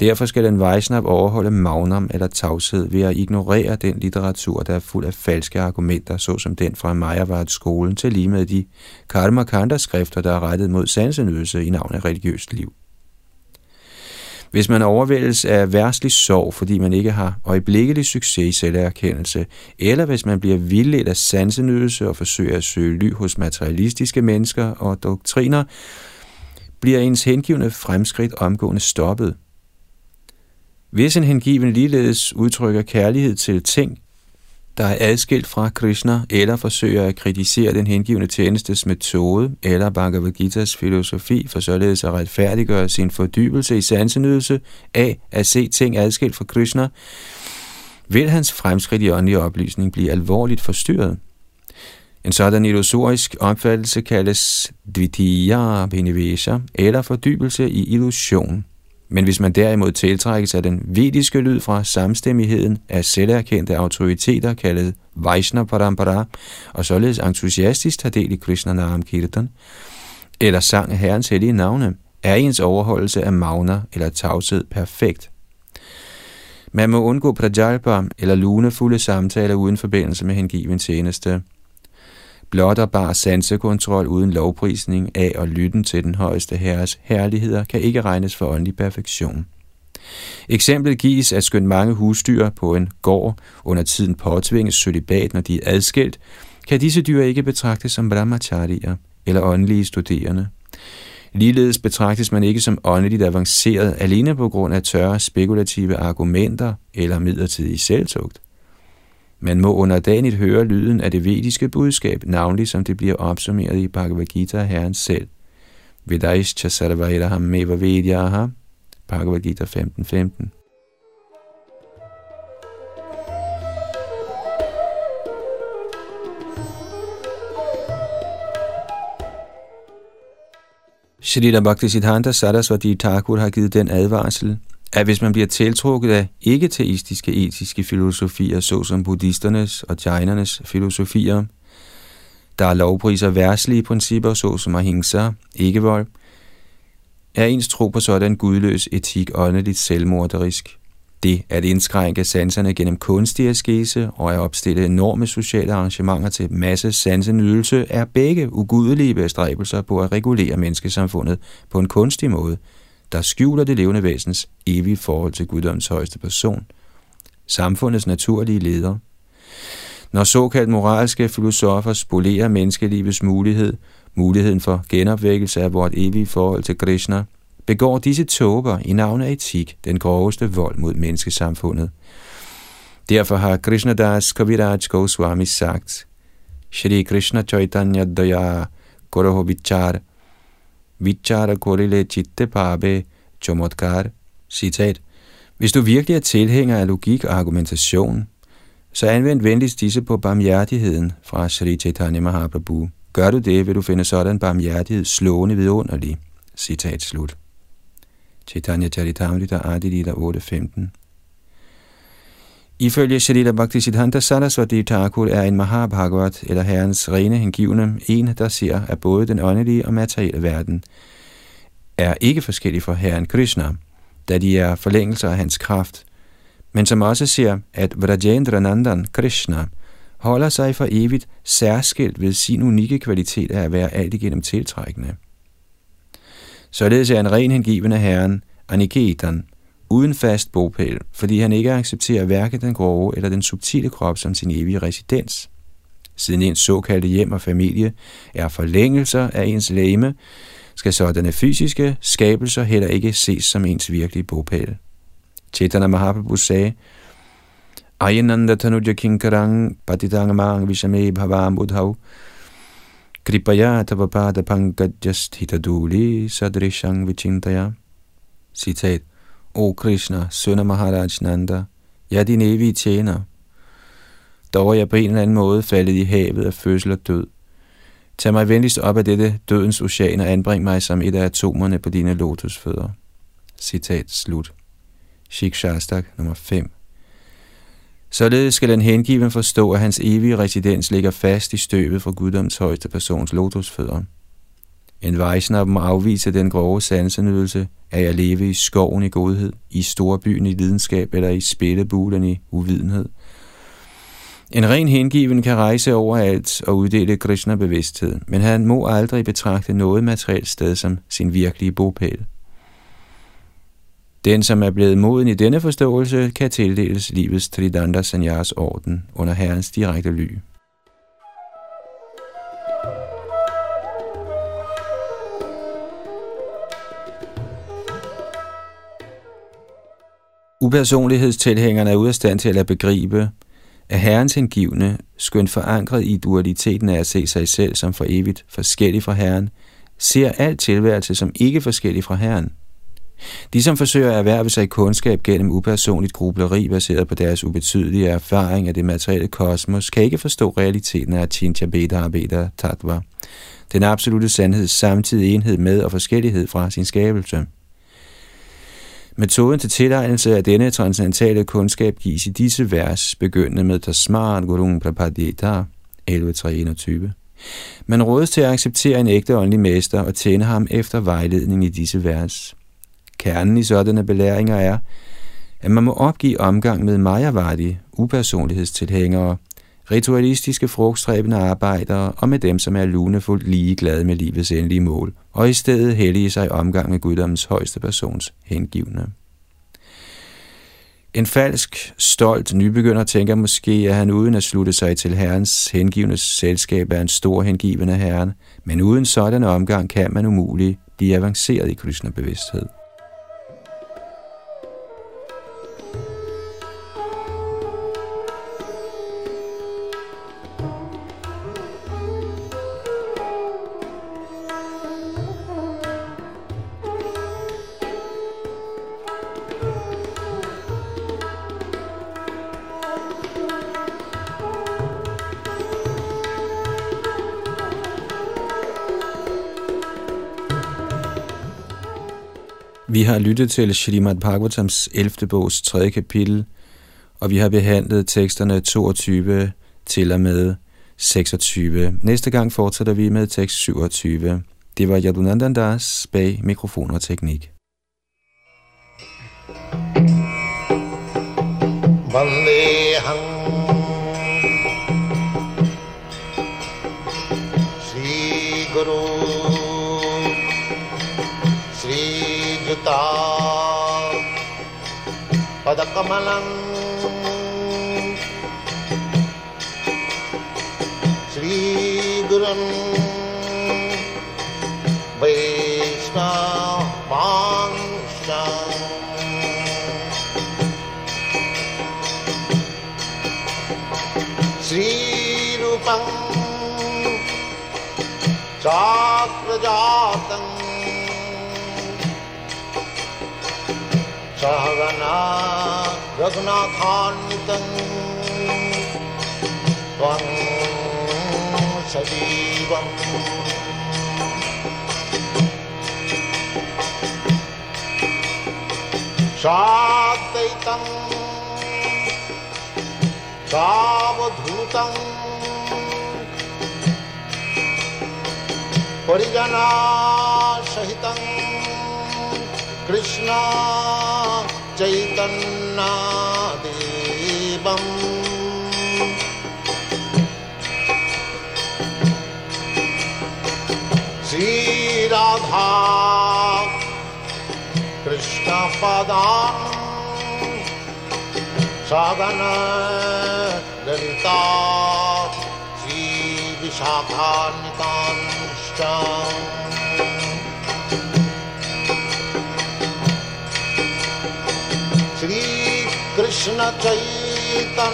Derfor skal den Vaishnav overholde magnum eller tavshed ved at ignorere den litteratur, der er fuld af falske argumenter, såsom den fra Majavart-skolen til lige med de Karmakanda-skrifter, der er rettet mod sansenydelse i navn af religiøst liv. Hvis man overvældes af værstlig sorg, fordi man ikke har øjeblikkelig succes i selverkendelse, eller hvis man bliver vildledt af sansenydelse og forsøger at søge ly hos materialistiske mennesker og doktriner, bliver ens hengivende fremskridt omgående stoppet. Hvis en hengiven ligeledes udtrykker kærlighed til ting, der er adskilt fra Krishna, eller forsøger at kritisere den hengivende tjenestes metode, eller Bhagavad Gita's filosofi, for således at retfærdiggøre sin fordybelse i sansenydelse af at se ting adskilt fra Krishna, vil hans fremskridt i åndelig oplysning blive alvorligt forstyrret. En sådan illusorisk opfattelse kaldes dvitiya benevesha, eller fordybelse i illusion. Men hvis man derimod tiltrækkes af den vediske lyd fra samstemmigheden af selverkendte autoriteter, kaldet Vaishnav Parampara, og således entusiastisk tager del i Krishna Naram Kirtan, eller sang af Herrens hellige navne, er ens overholdelse af magna eller tavshed perfekt. Man må undgå prajalpa eller lunefulde samtaler uden forbindelse med hengiven tjeneste. Blot og bare sansekontrol uden lovprisning af og lytten til den højeste herres herligheder kan ikke regnes for åndelig perfektion. Eksemplet gives, at skønt mange husdyr på en gård under tiden påtvinges sølibat, når de er adskilt, kan disse dyr ikke betragtes som brahmacharier eller åndelige studerende. Ligeledes betragtes man ikke som åndeligt avanceret alene på grund af tørre spekulative argumenter eller midlertidig selvtugt. Man må underdanigt høre lyden af det vediske budskab, navnlig som det bliver opsummeret i Bhagavad Gita Herren selv. Vedaishcha sarvairaham meva vedyaha, Bhagavad Gita 15.15. 15. Shrita Bhaktisiddhanta Saraswati Thakur har givet den advarsel, at hvis man bliver tiltrukket af ikke-teistiske etiske filosofier, såsom buddhisternes og jainernes filosofier, der er lovpriser værtslige principper, såsom ahimsa, ikke vold, er ens tro på sådan gudløs etik åndeligt selvmorderisk. Det at indskrænke sanserne gennem kunstig askese og at opstille enorme sociale arrangementer til masse sansenydelse er begge ugudelige bestræbelser på at regulere menneskesamfundet på en kunstig måde – der skjuler det levende væsens evige forhold til guddoms højeste person, samfundets naturlige leder. Når såkaldt moralske filosofer spolerer menneskelivets mulighed, muligheden for genopvækkelse af vort evige forhold til Krishna, begår disse tåber i navn af etik den groveste vold mod menneskesamfundet. Derfor har Krishna Das Kaviraj Goswami sagt, Shri Krishna Chaitanya Daya Gorohovichar – vichara korile chitte pabe chomotkar. Citat. Hvis du virkelig er tilhænger af logik og argumentation, så anvend venligst disse på barmhjertigheden fra Sri Chaitanya Mahaprabhu. Gør du det, vil du finde sådan barmhjertighed slående vidunderlig. Citat slut. Chaitanya Charitamrita Adilita 8.15 Ifølge Shalila Bhaktisiddhanta Saraswati Thakur er en Mahabhagavat, eller herrens rene hengivne, en, der ser, at både den åndelige og materielle verden er ikke forskellige fra herren Krishna, da de er forlængelser af hans kraft, men som også ser, at Vrajendra Nandan Krishna holder sig for evigt særskilt ved sin unikke kvalitet af at være alt igennem tiltrækkende. Således er en ren hengivende herren, Aniketan, uden fast bopæl, fordi han ikke accepterer hverken den grove eller den subtile krop som sin evige residens. Siden ens såkaldte hjem og familie er forlængelser af ens læme, skal sådanne fysiske skabelser heller ikke ses som ens virkelige bopæl. Chaitanya Mahaprabhu sagde, Ayananda tanuja kinkarang patitangamang visame bhavam udhav kripaya tavapada pankajast hitaduli sadrishang vichintaya. Citat. O Krishna, søn af Maharaj Nanda, jeg er din evige tjener. Dog er jeg på en eller anden måde faldet i havet af fødsel og død. Tag mig venligst op af dette dødens ocean og anbring mig som et af atomerne på dine lotusfødder. Citat slut. Shikshastak nummer 5 Således skal den hengiven forstå, at hans evige residens ligger fast i støvet fra guddoms højeste persons lotusfødder. En Vaishnav må afvise den grove sansenydelse af at leve i skoven i godhed, i storbyen i lidenskab eller i spillebulen i uvidenhed. En ren hengiven kan rejse overalt og uddele Krishna-bevidsthed, men han må aldrig betragte noget materielt sted som sin virkelige bopæl. Den, som er blevet moden i denne forståelse, kan tildeles livets Tridanda Sanyas orden under herrens direkte ly. Upersonlighedstilhængerne er ude af stand til at begribe, at herrens hengivne, skønt forankret i dualiteten af at se sig selv som for evigt forskellig fra herren, ser al tilværelse som ikke forskellig fra herren. De, som forsøger at erhverve sig kundskab gennem upersonligt grubleri baseret på deres ubetydelige erfaring af det materielle kosmos, kan ikke forstå realiteten af Chincha Beta Beta Tattva, den absolute sandheds samtidig enhed med og forskellighed fra sin skabelse. Metoden til tilegnelse af denne transcendentale kundskab gives i disse vers, begyndende med Tasman Gurung Prapadita 11.321. Man rådes til at acceptere en ægte åndelig mester og tjene ham efter vejledning i disse vers. Kernen i sådanne belæringer er, at man må opgive omgang med Majavadi, upersonlighedstilhængere, ritualistiske frugtstræbende arbejdere og med dem, som er lunefuldt ligeglade med livets endelige mål, og i stedet hellige sig omgang med guddommens højeste persons hengivne. En falsk, stolt nybegynder tænker måske, at han uden at slutte sig til herrens hengivnes selskab er en stor hengivende herren, men uden sådan omgang kan man umuligt blive avanceret i Krishna-bevidsthed. Vi har lyttet til Srimad Bhagavatams 11. bogs 3. kapitel, og vi har behandlet teksterne 22 til og med 26. Næste gang fortsætter vi med tekst 27. Det var Yadunandandas bag mikrofon og teknik. Vandeham पदकमलम् सहगना रघुनाथान्वितं त्वं सजीवम्। साद्वैतं सावधूतं परिजनासहितं कृष्ण चैतन्नादेवम् श्रीराधा कृष्णपदान् ललिता। श्रीविशाखानितांश्च कृष्णचैतन्नं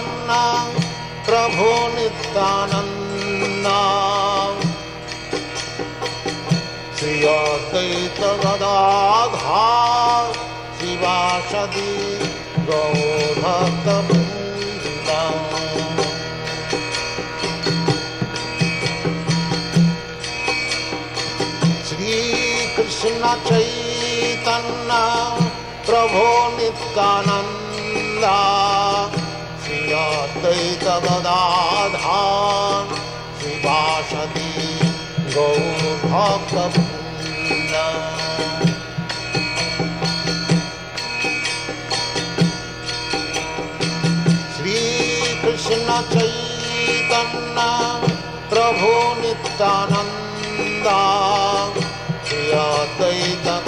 प्रभो नित्यानन् श्रिया चैतवदा शिवाषदी श्रीकृष्णचैतन्ना प्रभो नित्यानन्द। ैकवदा सुभाषति गौ भग श्रीकृष्ण चैतन्ना प्रभो नित्यानन्दा। श्रियतैक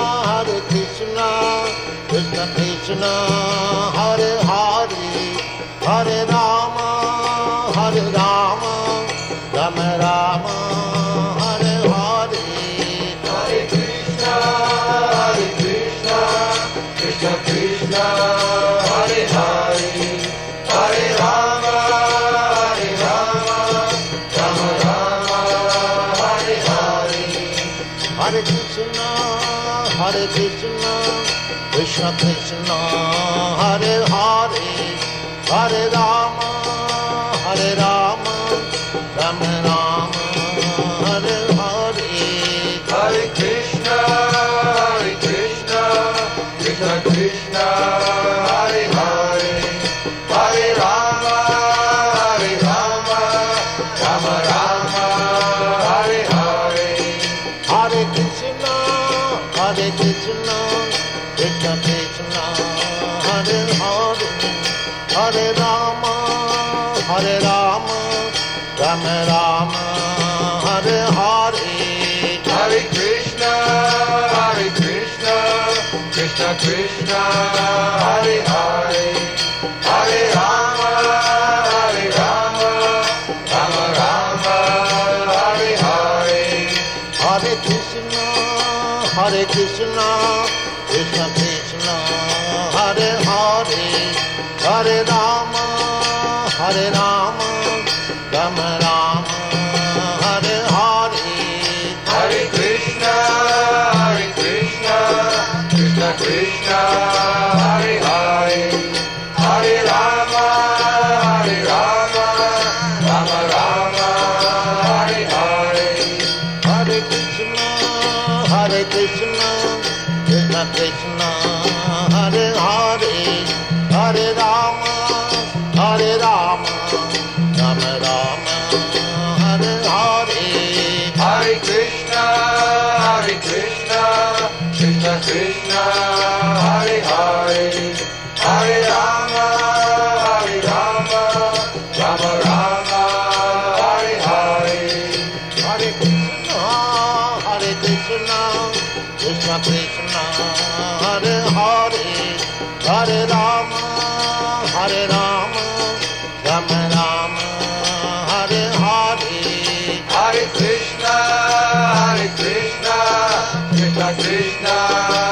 हरे राम हरे Ram. Krishna, Krishna Krishna, Hare Hare, Hare Rama, Hare Rama, Rama Rama, Hare Hare, Hare Krishna, Hare Krishna, Krishna Krishna.